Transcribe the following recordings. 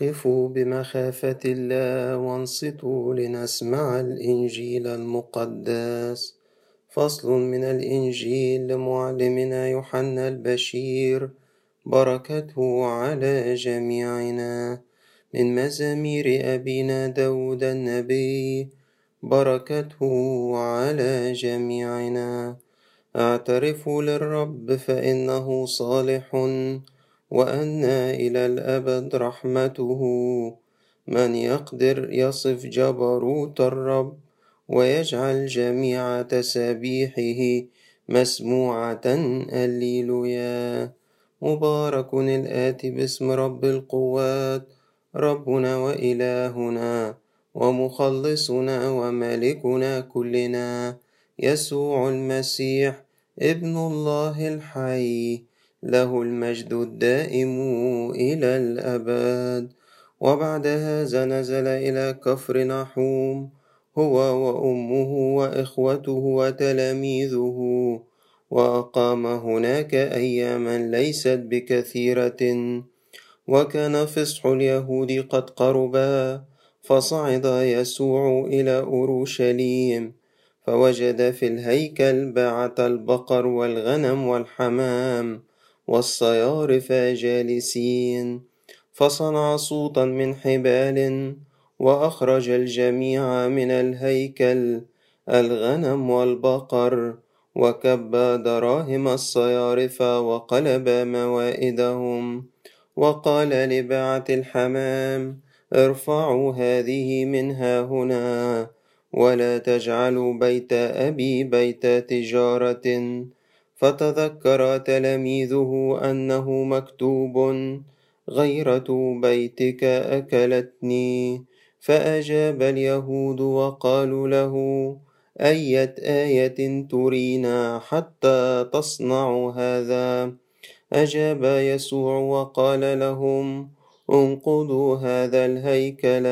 قفوا بمخافة الله وانصتوا لنسمع الإنجيل المقدس. فصل من الإنجيل لمعلمنا يوحنا البشير. بركته على جميعنا. من مزامير أبينا داود النبي. بركته على جميعنا. اعترفوا للرب فإنه صالح. وأن إلى الأبد رحمته. من يقدر يصف جبروت الرب ويجعل جميع تسابيحه مسموعة. الليلويا مبارك الآتي باسم رب القوات ربنا وإلهنا ومخلصنا ومالكنا كلنا. يسوع المسيح ابن الله الحي. له المجد الدائم إلى الأبد. وبعد هذا نزل إلى كفر نحوم هو وأمه وإخوته وتلاميذه وأقام هناك أياما ليست بكثيرة. وكان فصح اليهود قد قربا فصعد يسوع إلى أورشليم فوجد في الهيكل باعة البقر والغنم والحمام. والصيارف جالسين فصنع صوتا من حبال وأخرج الجميع من الهيكل الغنم والبقر وكب دراهم الصيارف وقلب موائدهم وقال لباعة الحمام ارفعوا هذه منها هنا ولا تجعلوا بيت أبي بيت تجارة. فتذكر تلاميذه أنه مكتوب غيرة بيتك أكلتني فأجاب اليهود وقالوا له أية آية ترينا حتى تصنع هذا؟ أجاب يسوع وقال لهم انقضوا هذا الهيكل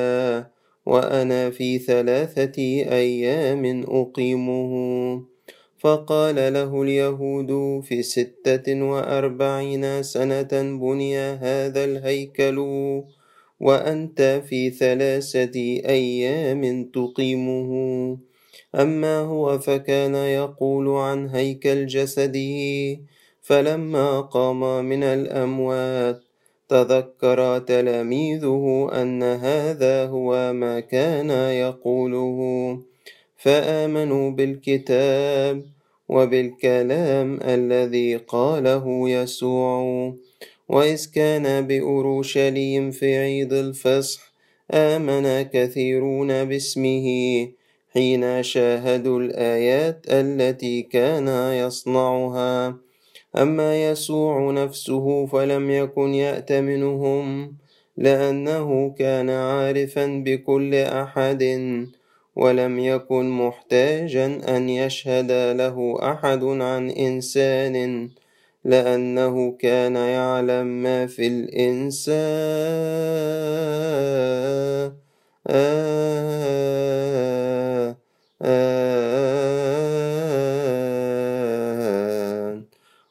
وأنا في ثلاثة أيام أقيمه. فقال له اليهود في ستة وأربعين سنة بني هذا الهيكل وأنت في ثلاثة أيام تقيمه. أما هو فكان يقول عن هيكل جسده فلما قام من الأموات تذكر تلاميذه أن هذا هو ما كان يقوله. فآمنوا بالكتاب وبالكلام الذي قاله يسوع. وإذ كان بأورشليم في عيد الفصح آمن كثيرون باسمه حين شاهدوا الآيات التي كان يصنعها. أما يسوع نفسه فلم يكن يأتمنهم لأنه كان عارفا بكل أحد. ولم يكن محتاجا أن يشهد له أحد عن إنسان لأنه كان يعلم ما في الإنسان.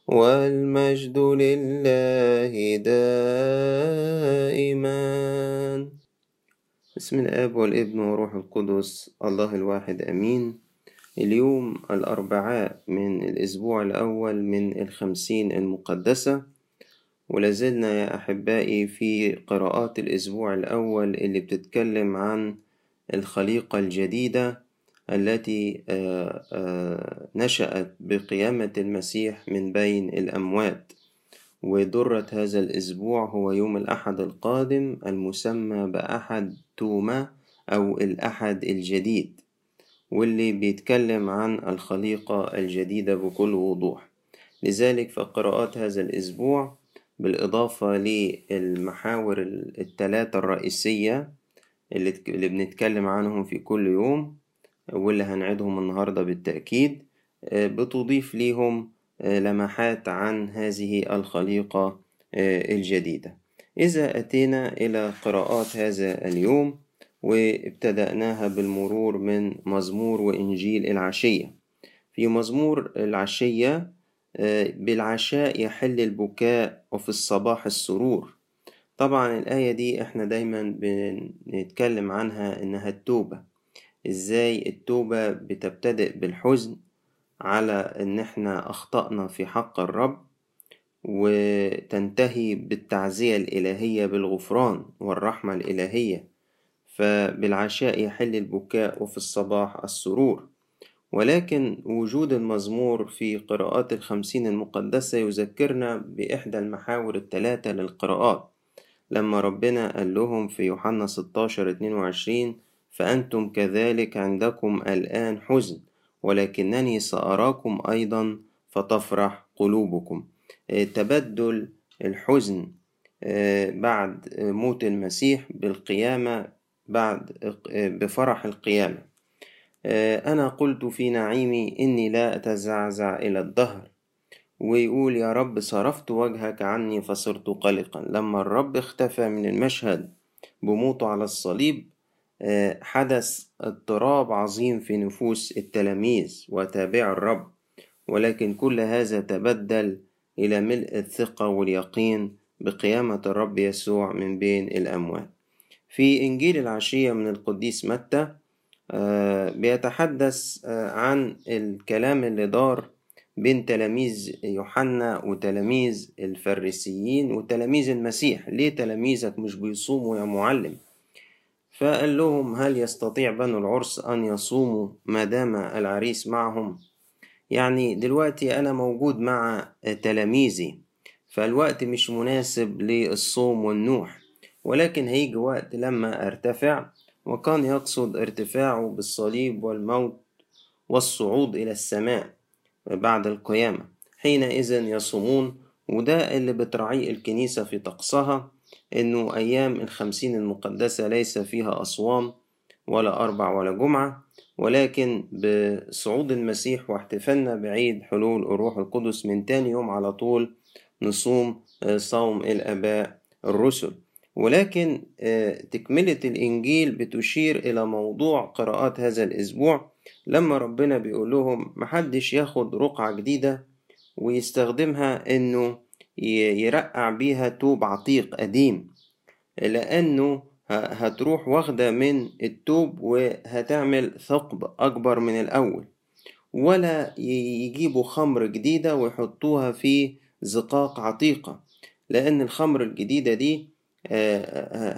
والمجد لله دائما. بسم الآب والابن وروح القدس الله الواحد أمين. اليوم الأربعاء من الأسبوع الأول من الخمسين المقدسة ولازلنا يا أحبائي في قراءات الأسبوع الأول اللي بتتكلم عن الخليقة الجديدة التي نشأت بقيامة المسيح من بين الأموات. ودرة هذا الأسبوع هو يوم الأحد القادم المسمى بأحد توما أو الأحد الجديد واللي بيتكلم عن الخليقة الجديدة بكل وضوح. لذلك فقراءات هذا الأسبوع بالإضافة للمحاور الثلاثة الرئيسية اللي بنتكلم عنهم في كل يوم واللي هنعيدهم النهاردة بالتأكيد بتضيف ليهم لمحات عن هذه الخليقة الجديدة. إذا أتينا إلى قراءات هذا اليوم وابتدأناها بالمرور من مزمور وإنجيل العشية. في مزمور العشية بالعشاء يحل البكاء وفي الصباح السرور. طبعا الآية دي إحنا دايما بنتكلم عنها إنها التوبة. إزاي التوبة بتبتدئ بالحزن؟ على إن إحنا أخطأنا في حق الرب وتنتهي بالتعزية الإلهية بالغفران والرحمة الإلهية. فبالعشاء يحل البكاء وفي الصباح السرور. ولكن وجود المزمور في قراءات الخمسين المقدسة يذكرنا بإحدى المحاور الثلاثة للقراءات. لما ربنا قال لهم في يوحنا 16 22 فأنتم كذلك عندكم الآن حزن ولكنني سأراكم أيضا فتفرح قلوبكم. تبدل الحزن بعد موت المسيح بالقيامة بعد بفرح القيامة. أنا قلت في نعيمي إني لا أتزعزع إلى الدهر. ويقول يا رب صرفت وجهك عني فصرت قلقا. لما الرب اختفى من المشهد بموته على الصليب حدث اضطراب عظيم في نفوس التلاميذ وتابع الرب ولكن كل هذا تبدل إلى ملء الثقة واليقين بقيامة الرب يسوع من بين الأموات. في إنجيل العشية من القديس متى بيتحدث عن الكلام اللي دار بين تلاميذ يوحنا وتلاميذ الفريسيين وتلاميذ المسيح. ليه تلاميذك مش بيصوموا يا معلم؟ فقال لهم هل يستطيع بنو العرس أن يصوموا ما دام العريس معهم؟ يعني دلوقتي أنا موجود مع تلاميذي فالوقت مش مناسب للصوم والنوح ولكن هيجي وقت لما أرتفع وكان يقصد ارتفاعه بالصليب والموت والصعود إلى السماء بعد القيامة حينئذ يصومون وده اللي بتراعيه الكنيسة في طقسها إنه أيام الخمسين المقدسة ليس فيها أصوام ولا أربع ولا جمعة ولكن بصعود المسيح واحتفالنا بعيد حلول الروح القدس من تاني يوم على طول نصوم صوم الآباء الرسل. ولكن تكملة الإنجيل بتشير إلى موضوع قراءات هذا الأسبوع. لما ربنا بيقول لهم محدش ياخد رقعة جديدة ويستخدمها إنه يرقع بيها توب عتيق قديم لأنه هتروح واخدة من التوب وهتعمل ثقب أكبر من الأول ولا يجيبوا خمر جديدة ويحطوها في زقاق عتيقة لأن الخمر الجديدة دي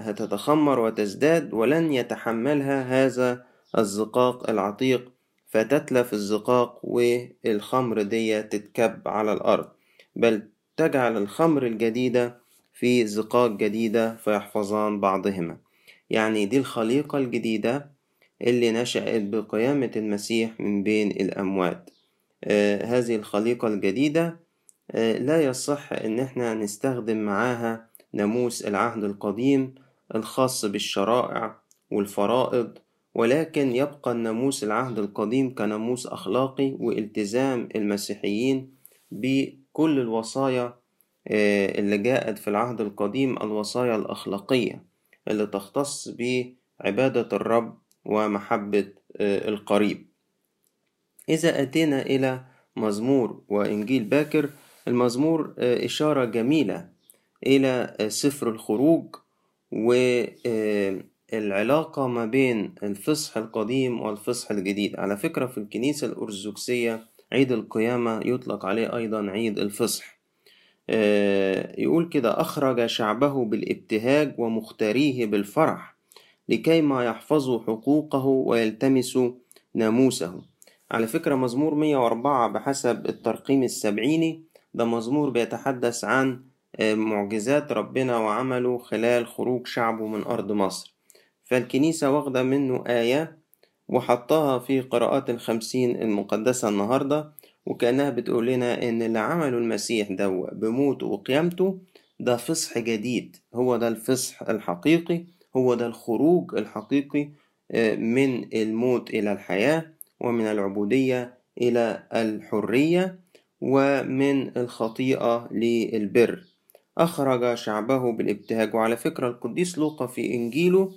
هتتخمر وتزداد ولن يتحملها هذا الزقاق العتيق فتتلف الزقاق والخمر دي تتكب على الأرض. بل تجعل الخمر الجديدة في زقاق جديدة فيحفظان بعضهما. يعني دي الخليقة الجديدة اللي نشأت بقيامة المسيح من بين الأموات. آه هذه الخليقة الجديدة آه لا يصح إن إحنا نستخدم معاها ناموس العهد القديم الخاص بالشرائع والفرائض ولكن يبقى الناموس العهد القديم كناموس أخلاقي والتزام المسيحيين بكل الوصايا اللي جاءت في العهد القديم الوصايا الأخلاقية اللي تختص بعبادة الرب ومحبة القريب. إذا أتينا إلى مزمور وإنجيل باكر المزمور إشارة جميلة إلى سفر الخروج والعلاقة ما بين الفصح القديم والفصح الجديد. على فكرة في الكنيسة الأرثوذكسية عيد القيامة يطلق عليه أيضا عيد الفصح. يقول كده أخرج شعبه بالابتهاج ومختاريه بالفرح لكي ما يحفظوا حقوقه ويلتمسوا ناموسه. على فكرة مزمور 104 بحسب الترقيم السبعيني. ده مزمور بيتحدث عن معجزات ربنا وعمله خلال خروج شعبه من أرض مصر. فالكنيسة واخدة منه آية وحطها في قراءات الخمسين المقدسة النهاردة وكأنها بتقول لنا إن اللي عمله المسيح ده بموته وقيامته ده فصح جديد. هو ده الفصح الحقيقي هو ده الخروج الحقيقي من الموت إلى الحياة ومن العبودية إلى الحرية ومن الخطيئة للبر. أخرج شعبه بالابتهاج. وعلى فكرة القديس لوقا في إنجيله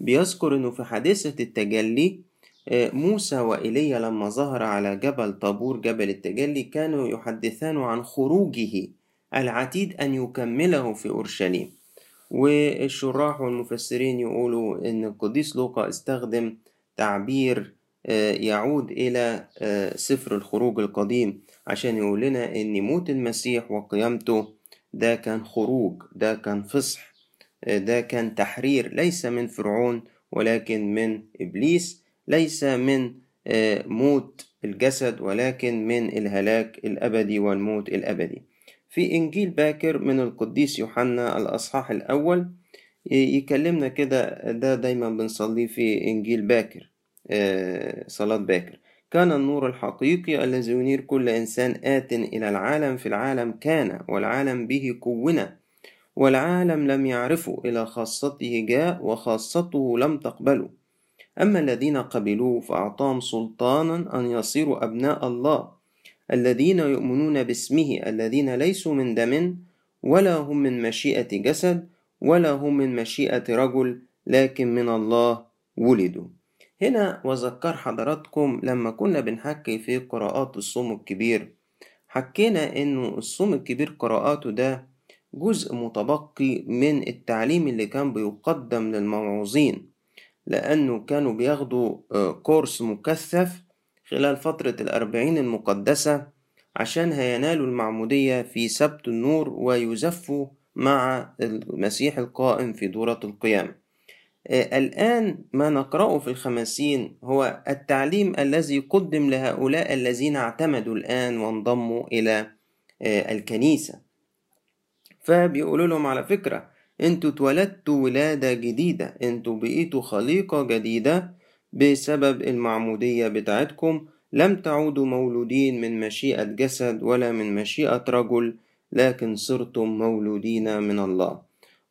بيذكر إنه في حادثة التجلي موسى وإيليا لما ظهر على جبل طابور جبل التجلي كانوا يحدثان عن خروجه العتيد أن يكمله في أورشليم. والشراح والمفسرين يقولوا إن القديس لوقا استخدم تعبير آه، يعود إلى آه، سفر الخروج القديم عشان يقول لنا إن موت المسيح وقيامته ده كان خروج ده كان فصح. آه، ده كان تحرير ليس من فرعون ولكن من إبليس ليس من موت الجسد ولكن من الهلاك الأبدي والموت الأبدي. في إنجيل باكر من القديس يوحنا الأصحاح الأول يكلمنا كده ده دايما بنصليه في إنجيل باكر آه، صلاة باكر. كان النور الحقيقي الذي ينير كل إنسان آت إلى العالم في العالم كان والعالم به كونا والعالم لم يعرفه إلى خاصته جاء وخاصته لم تقبله. أما الذين قبلوه فأعطاهم سلطانا أن يصيروا أبناء الله الذين يؤمنون باسمه الذين ليسوا من دم ولا هم من مشيئة جسد ولا هم من مشيئة رجل لكن من الله ولدوا. هنا وذكر حضراتكم لما كنا بنحكي في قراءات الصوم الكبير. حكينا إنه الصوم الكبير قراءاته ده جزء متبقي من التعليم اللي كان بيقدم للموعوظين لأنه كانوا بياخدوا آه، كورس مكثف خلال فترة الأربعين المقدسة عشان هينالوا المعمودية في سبت النور ويزفوا مع المسيح القائم في دورة القيامة. آه، الآن ما نقرأه في الخمسين هو التعليم الذي قدم لهؤلاء الذين اعتمدوا الآن وانضموا إلى آه، الكنيسة. فبيقولوا لهم على فكرة أنتوا اتولدتوا ولادة جديدة أنتوا بقيتوا خليقة جديدة بسبب المعمودية بتاعتكم. لم تعودوا مولودين من مشيئة جسد ولا من مشيئة رجل لكن صرتم مولودين من الله.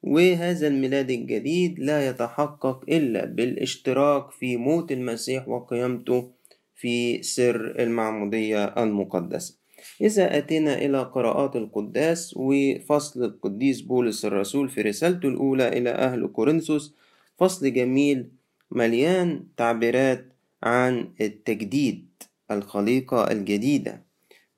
وهذا الميلاد الجديد لا يتحقق إلا بالاشتراك في موت المسيح وقيامته في سر المعمودية المقدسة. إذا أتينا إلى قراءات القداس وفصل القديس بولس الرسول في رسالته الأولى إلى أهل كورنثوس فصل جميل مليان تعبيرات عن التجديد الخليقة الجديدة.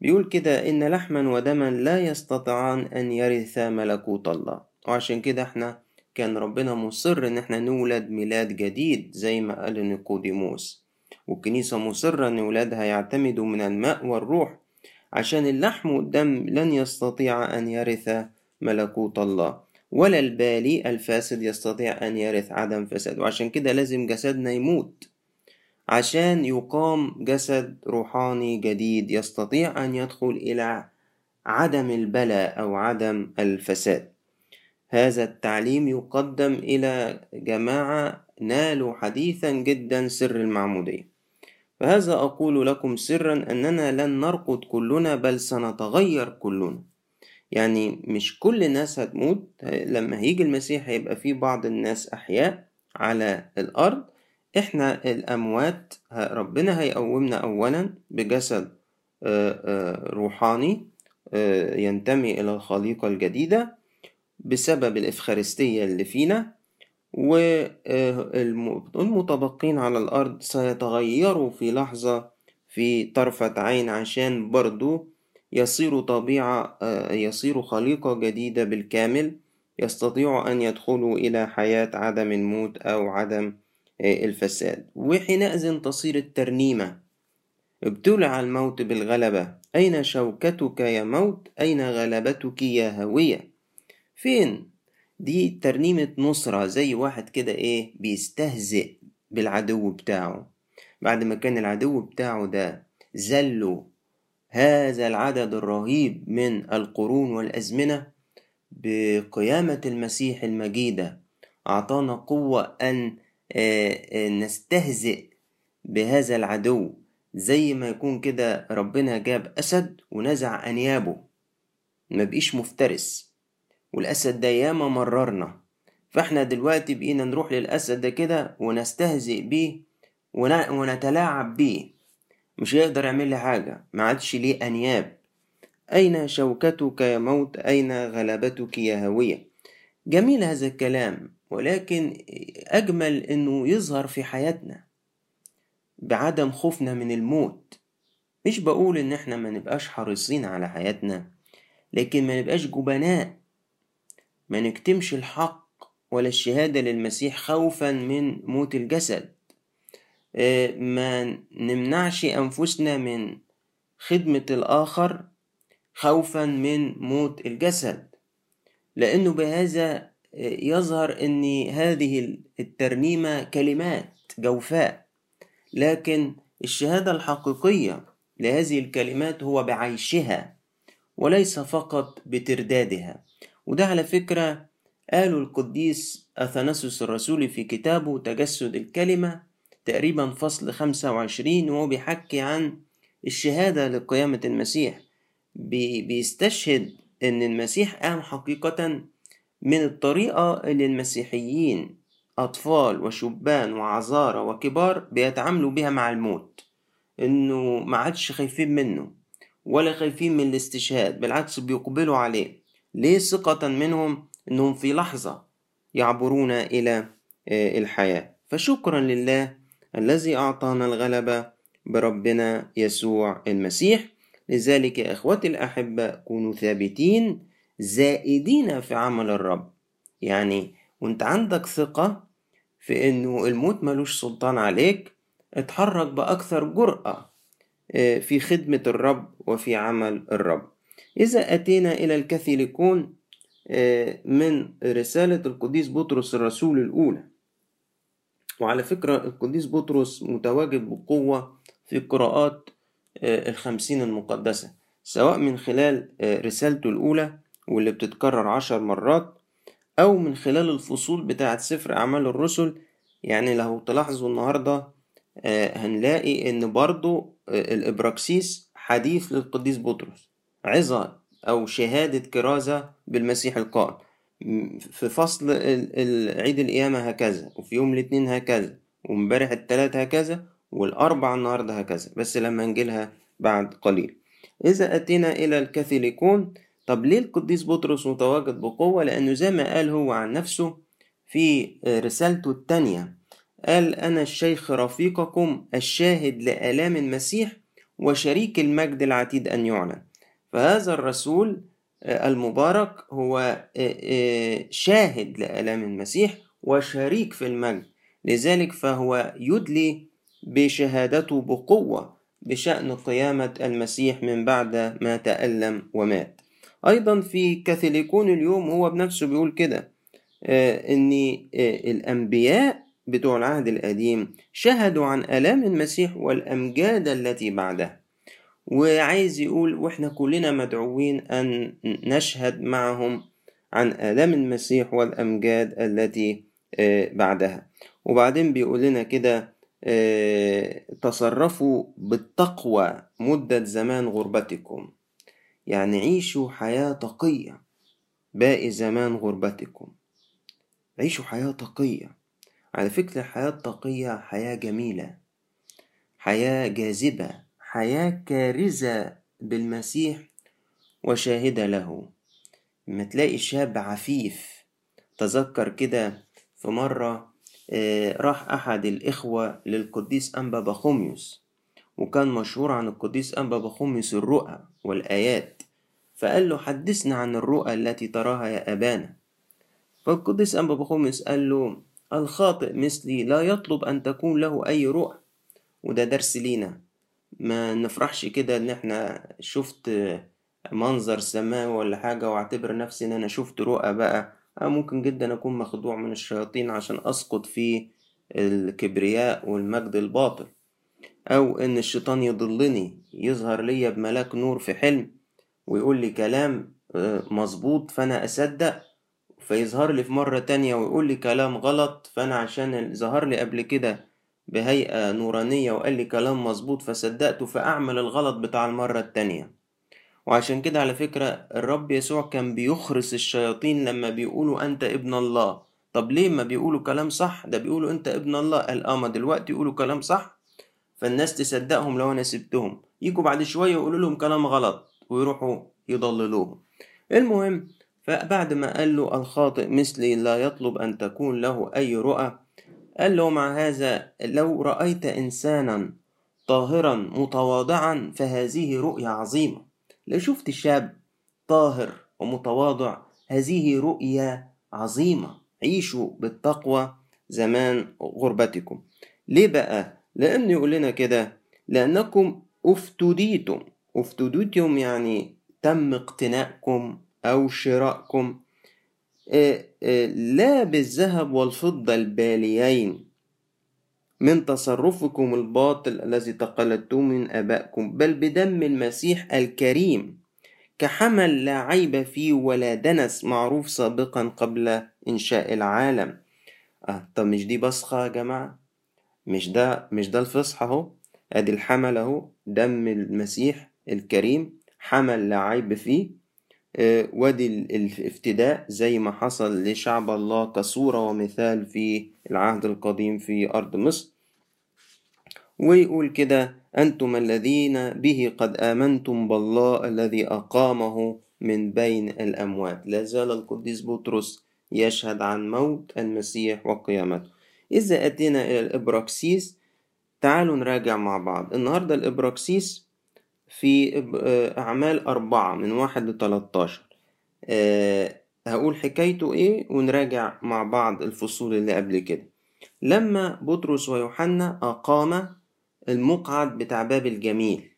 بيقول كده إن لحما ودما لا يستطيعان أن يرثا ملكوت الله. وعشان كده إحنا كان ربنا مصر إن إحنا نولد ميلاد جديد زي ما قال نيقوديموس. والكنيسة مصرة إن ولادها يعتمدوا من الماء والروح عشان اللحم والدم لن يستطيع أن يرث ملكوت الله ولا البالي الفاسد يستطيع أن يرث عدم فساد. وعشان كده لازم جسدنا يموت. عشان يقام جسد روحاني جديد يستطيع أن يدخل إلى عدم البلاء أو عدم الفساد. هذا التعليم يقدم إلى جماعة نالوا حديثا جدا سر المعمودية. فهذا أقول لكم سرا أننا لن نرقد كلنا بل سنتغير كلنا. يعني مش كل الناس هتموت. لما هيجي المسيح هيبقى في بعض الناس أحياء على الأرض. إحنا الأموات ربنا هيقومنا أولا بجسد روحاني ينتمي إلى الخليقة الجديدة بسبب الإفخارستية اللي فينا. والمتبقين على الأرض سيتغيروا في لحظة في طرفة عين عشان برضو يصيروا طبيعة يصيروا خليقة جديدة بالكامل يستطيعوا أن يدخلوا إلى حياة عدم الموت أو عدم الفساد. وحينئذ تصير الترنيمة. ابتلع الموت بالغلبة. أين شوكتك يا موت؟ أين غلبتك يا هوية؟ فين؟ دي ترنيمة نصرة زي واحد كده إيه بيستهزئ بالعدو بتاعه. بعد ما كان العدو بتاعه ده زله هذا العدد الرهيب من القرون والأزمنة بقيامة المسيح المجيدة أعطانا قوة أن نستهزئ بهذا العدو. زي ما يكون كده ربنا جاب أسد ونزع أنيابه. ما بقيش مفترس. والأسد ده ياما مررنا. فإحنا دلوقتي بقينا نروح للأسد ده كده ونستهزئ بيه ونتلاعب بيه. مش هيقدر يعمل لي حاجة ما عادش ليه أنياب. أين شوكتك يا موت؟ أين غلبتك يا هوية؟ جميل هذا الكلام ولكن أجمل إنه يظهر في حياتنا. بعدم خوفنا من الموت. مش بقول إن إحنا ما نبقاش حريصين على حياتنا لكن ما نبقاش جبناء. ما نكتمش الحق ولا الشهادة للمسيح خوفا من موت الجسد. آه، ما نمنعش أنفسنا من خدمة الآخر خوفا من موت الجسد. لأنه بهذا آه، يظهر أن هذه الترنيمة كلمات جوفاء. لكن الشهادة الحقيقية لهذه الكلمات هو بعيشها وليس فقط بتردادها. وده على فكرة قاله القديس أثناسوس الرسولي في كتابه تجسد الكلمة تقريبا فصل خمسة وعشرين وهو بيحكي عن الشهادة لقيامة المسيح. بي بيستشهد أن المسيح قام حقيقة من الطريقة اللي المسيحيين أطفال وشبان وعذارى وكبار بيتعاملوا بها مع الموت إنه ما عادش خايفين منه ولا خايفين من الاستشهاد بالعكس بيقبلوا عليه. ليه ثقة منهم إنهم في لحظة يعبرون إلى آه، الحياة؟ فشكرا لله الذي أعطانا الغلبة بربنا يسوع المسيح. لذلك يا إخوتي الأحبة كونوا ثابتين زائدين في عمل الرب. يعني وأنت عندك ثقة في إنه الموت ملوش سلطان عليك اتحرك بأكثر جرأة آه، في خدمة الرب وفي عمل الرب. إذا أتينا إلى الكاثوليكون آه، من رسالة القديس بطرس الرسول الأولى. وعلى فكرة القديس بطرس متواجد بقوة في قراءات آه، الخمسين المقدسة سواء من خلال رسالته الأولى واللي بتتكرر عشر مرات أو من خلال الفصول بتاعة سفر أعمال الرسل. يعني لو تلاحظوا النهاردة آه، هنلاقي إن برضو آه، الإبراكسيس حديث للقديس بطرس. عظة أو شهادة كرازة بالمسيح القائم. في فصل عيد القيامة هكذا وفي يوم الاثنين هكذا ومبارح التلات هكذا والأربع النهاردة هكذا بس لما نجيلها بعد قليل. إذا أتينا إلى الكاثوليكون طب ليه القديس بطرس متواجد بقوة؟ لأنه زي ما قال هو عن نفسه في رسالته التانية. قال أنا الشيخ رفيقكم الشاهد لآلام المسيح وشريك المجد العتيد أن يعلن فهذا الرسول المبارك هو شاهد لآلام المسيح وشريك في المجد. لذلك فهو يدلي بشهادته بقوة بشأن قيامة المسيح من بعد ما تألم ومات. أيضا في كاثوليكون اليوم هو بنفسه بيقول كده آه، إن آه، الأنبياء بتوع العهد القديم شهدوا عن آلام المسيح والأمجاد التي بعدها. وعايز يقول وإحنا كلنا مدعوين أن نشهد معهم عن آلام المسيح والأمجاد التي آه، بعدها. وبعدين بيقول لنا كده تصرفوا بالتقوى مدة زمان غربتكم. يعني عيشوا حياة تقية باقي زمان غربتكم. عيشوا حياة تقية. على فكرة الحياة التقية حياة جميلة حياة جاذبة. حياة كارزة بالمسيح وشاهدة له. لما تلاقي شاب عفيف. تذكر كده في مرة آه، راح أحد الإخوة للقديس أنبا بخوميوس وكان مشهور عن القديس أنبا بخوميس الرؤى والآيات. فقال له حدثنا عن الرؤى التي تراها يا أبانا. فالقديس أنبا بخوميس قال له الخاطئ مثلي لا يطلب أن تكون له أي رؤى وده درس لينا. ما نفرحش كده إن إحنا شفت منظر سماوي ولا حاجة وأعتبر نفسي إن أنا شفت رؤى بقى. أه ممكن جدا أكون مخدوع من الشياطين عشان أسقط في الكبرياء والمجد الباطل. أو إن الشيطان يضلني يظهر لي بملاك نور في حلم ويقول لي كلام آه، مظبوط فأنا أصدق. فيظهر لي في مرة تانية ويقول لي كلام غلط فأنا عشان ظهر لي قبل كده بهيئة نورانية وقال لي كلام مظبوط فصدقته فأعمل الغلط بتاع المرة التانية. وعشان كده على فكرة الرب يسوع كان بيخرس الشياطين لما بيقولوا أنت ابن الله. طب ليه ما بيقولوا كلام صح؟ ده بيقولوا أنت ابن الله. قال آه دلوقتي يقولوا كلام صح؟ فالناس تصدقهم لو أنا سبتهم. يجوا بعد شوية يقولوا لهم كلام غلط ويروحوا يضللوهم. المهم فبعد ما قال له الخاطئ مثلي لا يطلب أن تكون له أي رؤى قال له مع هذا لو رأيت إنسانا طاهرا متواضعا فهذه رؤيا عظيمة. لو شفت شاب طاهر ومتواضع هذه رؤيا عظيمة. عيشوا بالتقوى زمان غربتكم. ليه بقى؟ لأن يقول لنا كده لأنكم أفتديتم. أفتديتم يعني تم اقتنائكم أو شرائكم لا بالذهب والفضة الباليين. من تصرفكم الباطل الذي تقلدتم من آبائكم بل بدم المسيح الكريم. كحمل لا عيب فيه ولا دنس معروف سابقا قبل إنشاء العالم. آه طب مش دي بصخة يا جماعة؟ مش ده مش ده الفصح أهو؟ أدي الحمل أهو دم المسيح الكريم حمل لا عيب فيه وادي الافتداء زي ما حصل لشعب الله كصورة ومثال في العهد القديم في أرض مصر. ويقول كده أنتم الذين به قد آمنتم بالله الذي أقامه من بين الأموات. لا زال القديس بطرس يشهد عن موت المسيح وقيامته. إذا أتينا إلى الإبراكسيس تعالوا نراجع مع بعض. النهاردة الإبراكسيس في أعمال أربعة من واحد لتلاتاشر. أه هقول حكايته إيه ونراجع مع بعض الفصول اللي قبل كده. لما بطرس ويوحنا أقام المقعد بتاع باب الجميل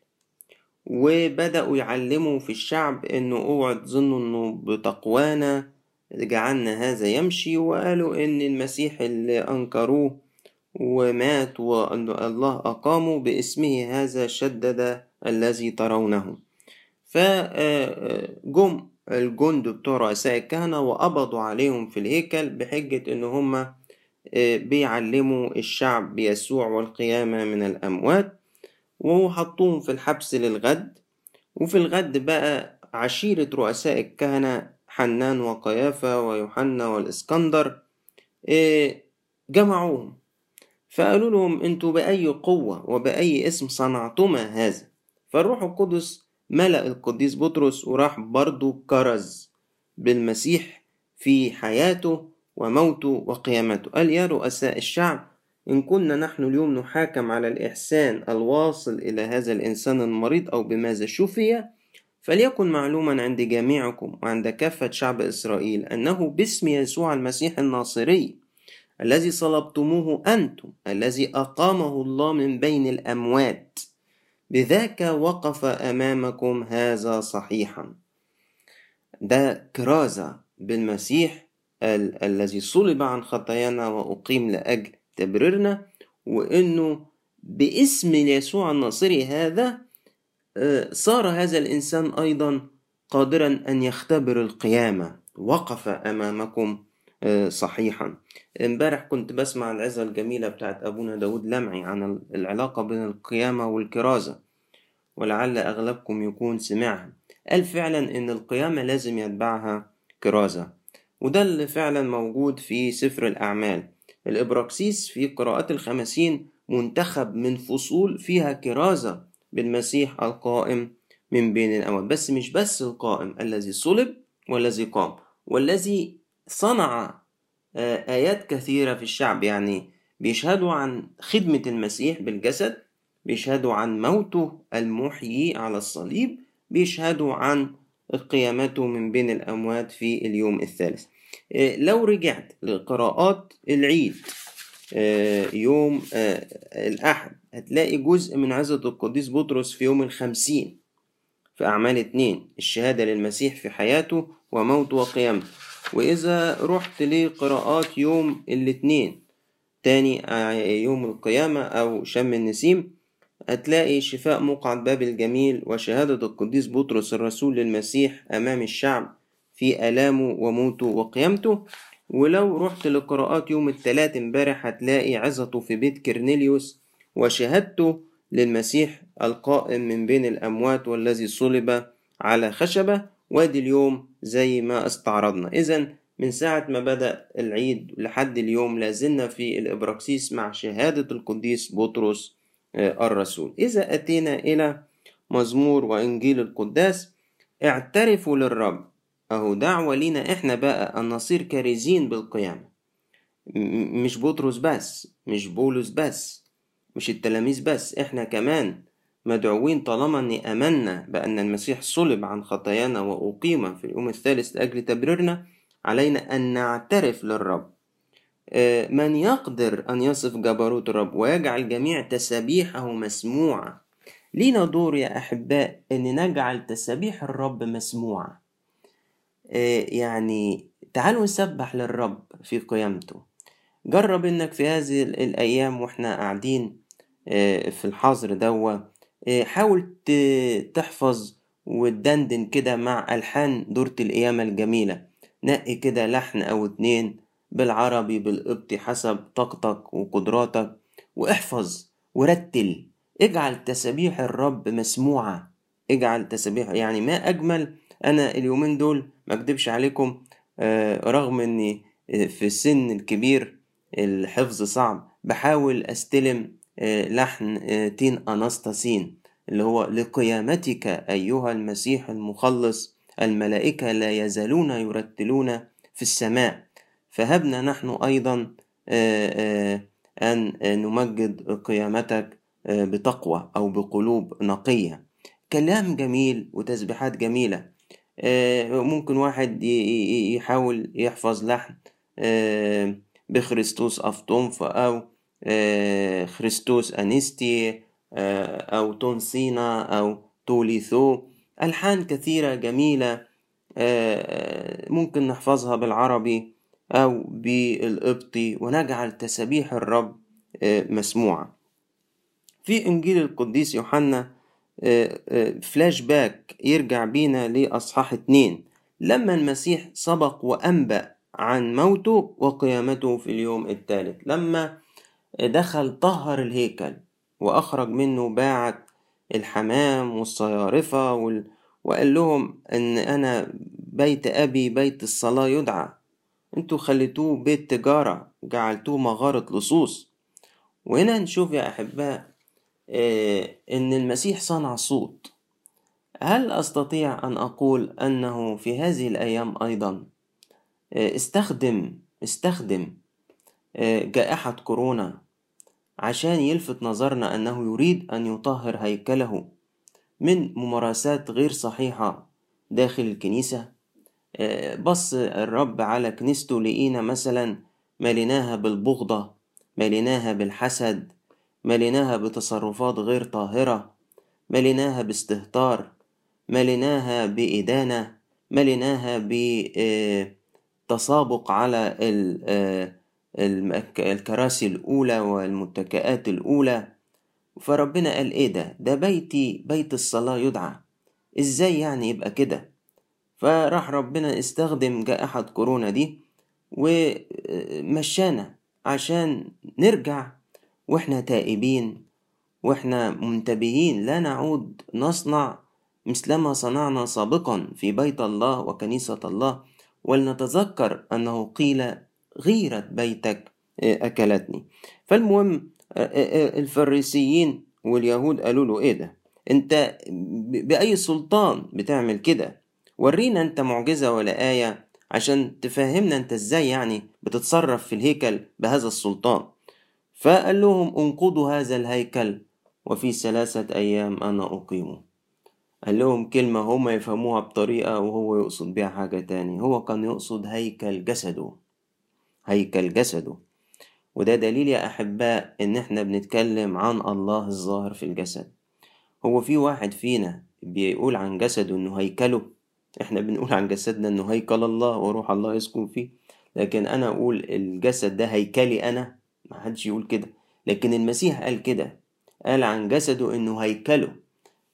وبدأوا يعلموا في الشعب إنه اوعوا تظنوا إنه بتقوانا جعلنا هذا يمشي وقالوا إن المسيح اللي أنكروه ومات وأن الله أقامه باسمه هذا شدد الذي ترونه. فجم الجند بتوع رؤساء الكهنة وقبضوا عليهم في الهيكل بحجة إن هما بيعلموا الشعب بيسوع والقيامة من الأموات وحطوهم في الحبس للغد. وفي الغد بقى عشيرة رؤساء الكهنة حنان وقيافة ويوحنا والإسكندر جمعوهم. فقالوا لهم أنتوا بأي قوة وبأي اسم صنعتما هذا؟ فالروح القدس ملأ القديس بطرس وراح برضو كرز بالمسيح في حياته وموته وقيامته. قال يا رؤساء الشعب إن كنا نحن اليوم نحاكم على الإحسان الواصل إلى هذا الإنسان المريض أو بماذا شفي فليكن معلوما عند جميعكم وعند كافة شعب إسرائيل أنه باسم يسوع المسيح الناصري الذي صلبتموه أنتم الذي أقامه الله من بين الأموات. بذاك وقف أمامكم هذا صحيحا. ده كرازة بالمسيح ال الذي صلب عن خطايانا وأقيم لأجل تبريرنا وإنه باسم يسوع الناصري هذا صار هذا الإنسان أيضا قادرا أن يختبر القيامة. وقف أمامكم صحيحا. امبارح كنت بسمع العظة الجميلة بتاعت أبونا داود لمعي عن العلاقة بين القيامة والكرازة ولعل أغلبكم يكون سمعها. قال فعلا إن القيامة لازم يتبعها كرازة وده اللي فعلا موجود في سفر الأعمال. الإبراكسيس في قراءات الخمسين منتخب من فصول فيها كرازة بالمسيح القائم من بين الأموات. بس مش بس القائم الذي صلب والذي قام والذي صنع آيات كثيرة في الشعب. يعني بيشهدوا عن خدمة المسيح بالجسد بيشهدوا عن موته المحيي على الصليب بيشهدوا عن قيامته من بين الأموات في اليوم الثالث. لو رجعت لقراءات العيد يوم الأحد هتلاقي جزء من عزة القديس بطرس في يوم الخمسين في أعمال اتنين الشهادة للمسيح في حياته وموته وقيامته. وإذا رحت لقراءات يوم الاثنين تاني يوم القيامة أو شم النسيم هتلاقي شفاء مقعد باب الجميل وشهادة القديس بطرس الرسول للمسيح أمام الشعب في آلامه وموته وقيامته. ولو رحت لقراءات يوم الثلاث امبارح هتلاقي عظته في بيت كرنيليوس وشهادته للمسيح القائم من بين الأموات والذي صلب على خشبة. وادي اليوم زي ما استعرضنا. إذا من ساعة ما بدأ العيد لحد اليوم لازلنا في الإبراكسيس مع شهادة القديس بطرس الرسول. إذا أتينا إلى مزمور وإنجيل القداس اعترفوا للرب. أهو دعوة لينا إحنا بقى أن نصير كارزين بالقيامة. مش بطرس بس مش بولس بس مش التلاميذ بس إحنا كمان مدعوين طالما أني أمنا بأن المسيح صلب عن خطايانا وأقيم في اليوم الثالث لأجل تبريرنا علينا أن نعترف للرب. آه، من يقدر أن يصف جبروت الرب ويجعل جميع تسابيحه مسموعة. لينا دور يا أحباء أن نجعل تسابيح الرب مسموعة. آه، يعني تعالوا نسبح للرب في قيامته. جرب إنك في هذه الأيام وإحنا قاعدين آه، في الحظر دوا حاول تحفظ وتدندن كده مع ألحان دورة القيامة الجميلة. نقي كده لحن أو اتنين بالعربي بالقبطي حسب طاقتك وقدراتك واحفظ ورتل. اجعل تسابيح الرب مسموعة. اجعل تسابيح يعني ما أجمل أنا اليومين دول ما أكدبش عليكم آه، رغم إني آه، في السن الكبير الحفظ صعب بحاول أستلم آه، لحن تين أناستاسين اللي هو لقيامتك أيها المسيح المخلص الملائكة لا يزالون يرتلون في السماء. فهبنا نحن أيضا أن نمجد قيامتك بتقوى أو بقلوب نقية. كلام جميل وتسبيحات جميلة. ممكن واحد يحاول يحفظ لحن بخريستوس أفطنف أو خريستوس أنيستي أو تونسينا أو توليثو. ألحان كثيرة جميلة ممكن نحفظها بالعربي أو بالقبطي ونجعل تسابيح الرب مسموعة. في إنجيل القديس يوحنا فلاش باك يرجع بينا لأصحاح اتنين. لما المسيح سبق وأنبأ عن موته وقيامته في اليوم الثالث. لما دخل طهر الهيكل وأخرج منه باعة الحمام والصيارفة وال... وقال لهم إن أنا بيت أبي بيت الصلاة يدعى. أنتوا خليتوه بيت تجارة جعلتوه مغارة لصوص. وهنا نشوف يا أحباء آه، إن المسيح صنع صوت. هل أستطيع أن أقول أنه في هذه الأيام أيضا؟ آه، استخدم استخدم. جائحة كورونا عشان يلفت نظرنا أنه يريد أن يطهر هيكله من ممارسات غير صحيحة داخل الكنيسة. آه، بص الرب على كنيسته لقينا مثلا مليناها بالبغضة مليناها بالحسد مليناها بتصرفات غير طاهرة مليناها باستهتار مليناها بإدانة مليناها بتسابق على آه، الكراسي الأولى والمتكئات الأولى. فربنا قال إيه ده؟ ده بيتي بيت الصلاة يدعى. إزاي يعني يبقى كده؟ فراح ربنا استخدم جائحة كورونا دي ومشانا عشان نرجع وإحنا تائبين وإحنا منتبهين. لا نعود نصنع مثلما صنعنا سابقا في بيت الله وكنيسة الله. ولنتذكر أنه قيل غيرة بيتك أكلتني. فالمهم الفريسيين واليهود قالوا له إيه ده؟ أنت بأي سلطان بتعمل كده؟ ورينا أنت معجزة ولا آية عشان تفهمنا أنت إزاي يعني بتتصرف في الهيكل بهذا السلطان. فقال لهم أنقضوا هذا الهيكل وفي ثلاثة أيام أنا أقيمه. قال لهم كلمة هما يفهموها بطريقة وهو يقصد بيها حاجة تاني. هو كان يقصد هيكل جسده. هيكل جسده. وده دليل يا أحباء إن إحنا بنتكلم عن الله الظاهر في الجسد. هو في واحد فينا بيقول عن جسده إنه هيكله. إحنا بنقول عن جسدنا إنه هيكل الله وروح الله يسكن فيه. لكن أنا أقول الجسد ده هيكلي أنا. ما حدش يقول كده. لكن المسيح قال كده. قال عن جسده إنه هيكله.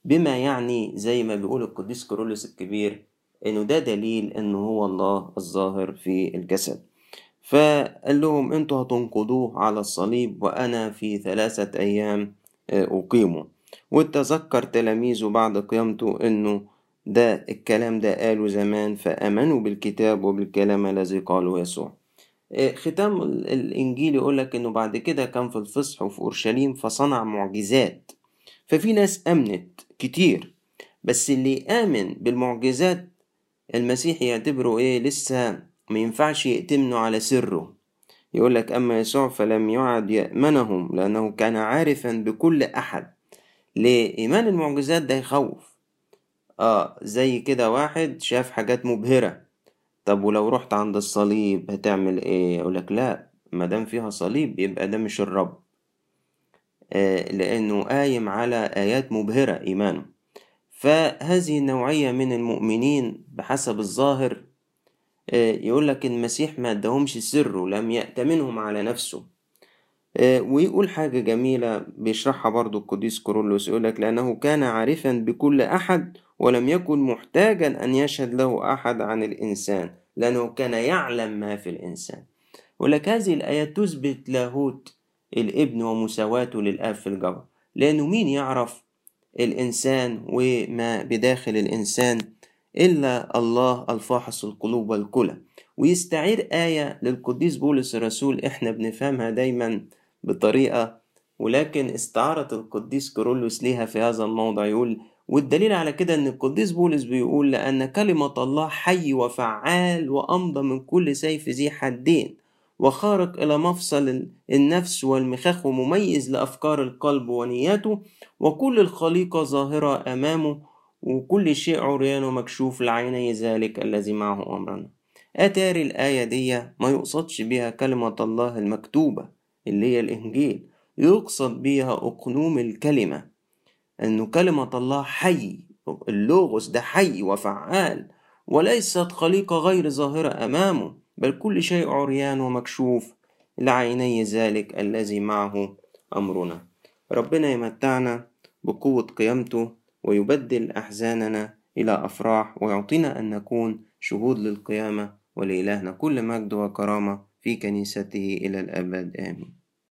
بما يعني زي ما بيقول القديس كورولوس الكبير إنه ده دليل إنه هو الله الظاهر في الجسد. فقال لهم أنتوا هتنقضوه على الصليب وأنا في ثلاثة أيام آه، أقيمه. وتذكر تلاميذه بعد قيامته إنه ده الكلام ده قاله زمان فآمنوا بالكتاب وبالكلام الذي قاله يسوع. آه، ختام الإنجيل يقول لك إنه بعد كده كان في الفصح وفي أورشليم فصنع معجزات. ففي ناس آمنت كتير بس اللي آمن بالمعجزات المسيح يعتبره إيه؟ لسه ما ينفعش يأتمنوا على سره. يقول لك أما يسوع فلم يعد يأمنهم لأنه كان عارفا بكل أحد. لإيمان المعجزات ده يخوف. آه زي كده واحد شاف حاجات مبهرة. طب ولو رحت عند الصليب هتعمل إيه؟ يقولك لا مادام فيها صليب يبقى ده مش الرب. آه، لأنه قايم على آيات مبهرة إيمانه. فهذه النوعية من المؤمنين بحسب الظاهر آه، يقول لك المسيح ما ادهمش سره لم يأتمنهم على نفسه. آه، ويقول حاجة جميلة بيشرحها برضو القديس كورولوس يقول لك لأنه كان عارفا بكل أحد ولم يكن محتاجا أن يشهد له أحد عن الإنسان لأنه كان يعلم ما في الإنسان. ولك هذه الآيات تثبت لاهوت الابن ومساواته للآب في الجوهر لأنه مين يعرف الإنسان وما بداخل الإنسان إلا الله الفاحص القلوب والكلى ويستعير آية للقديس بولس الرسول إحنا بنفهمها دايما بطريقة ولكن استعارة القديس كورولوس ليها في هذا الموضع. يقول والدليل على كده إن القديس بولس بيقول لأن كلمة الله حي وفعال وأمضى من كل سيف ذي حدين وخارق إلى مفصل النفس والمخاخ ومميز لأفكار القلب ونياته وكل الخليقة ظاهرة أمامه وكل شيء عريان ومكشوف لعيني ذلك الذي معه أمرنا. أتاري الآية دي ما يقصدش بها كلمة الله المكتوبة اللي هي الإنجيل. يقصد بها أقنوم الكلمة أنه كلمة الله حي اللوغوس ده حي وفعال وليست خليقة غير ظاهرة أمامه بل كل شيء عريان ومكشوف لعيني ذلك الذي معه أمرنا. ربنا يمتعنا بقوة قيامته ويبدل أحزاننا إلى أفراح ويعطينا أن نكون شهود للقيامة ولإلهنا. كل مجد وكرامة في كنيسته إلى الأبد. آمين.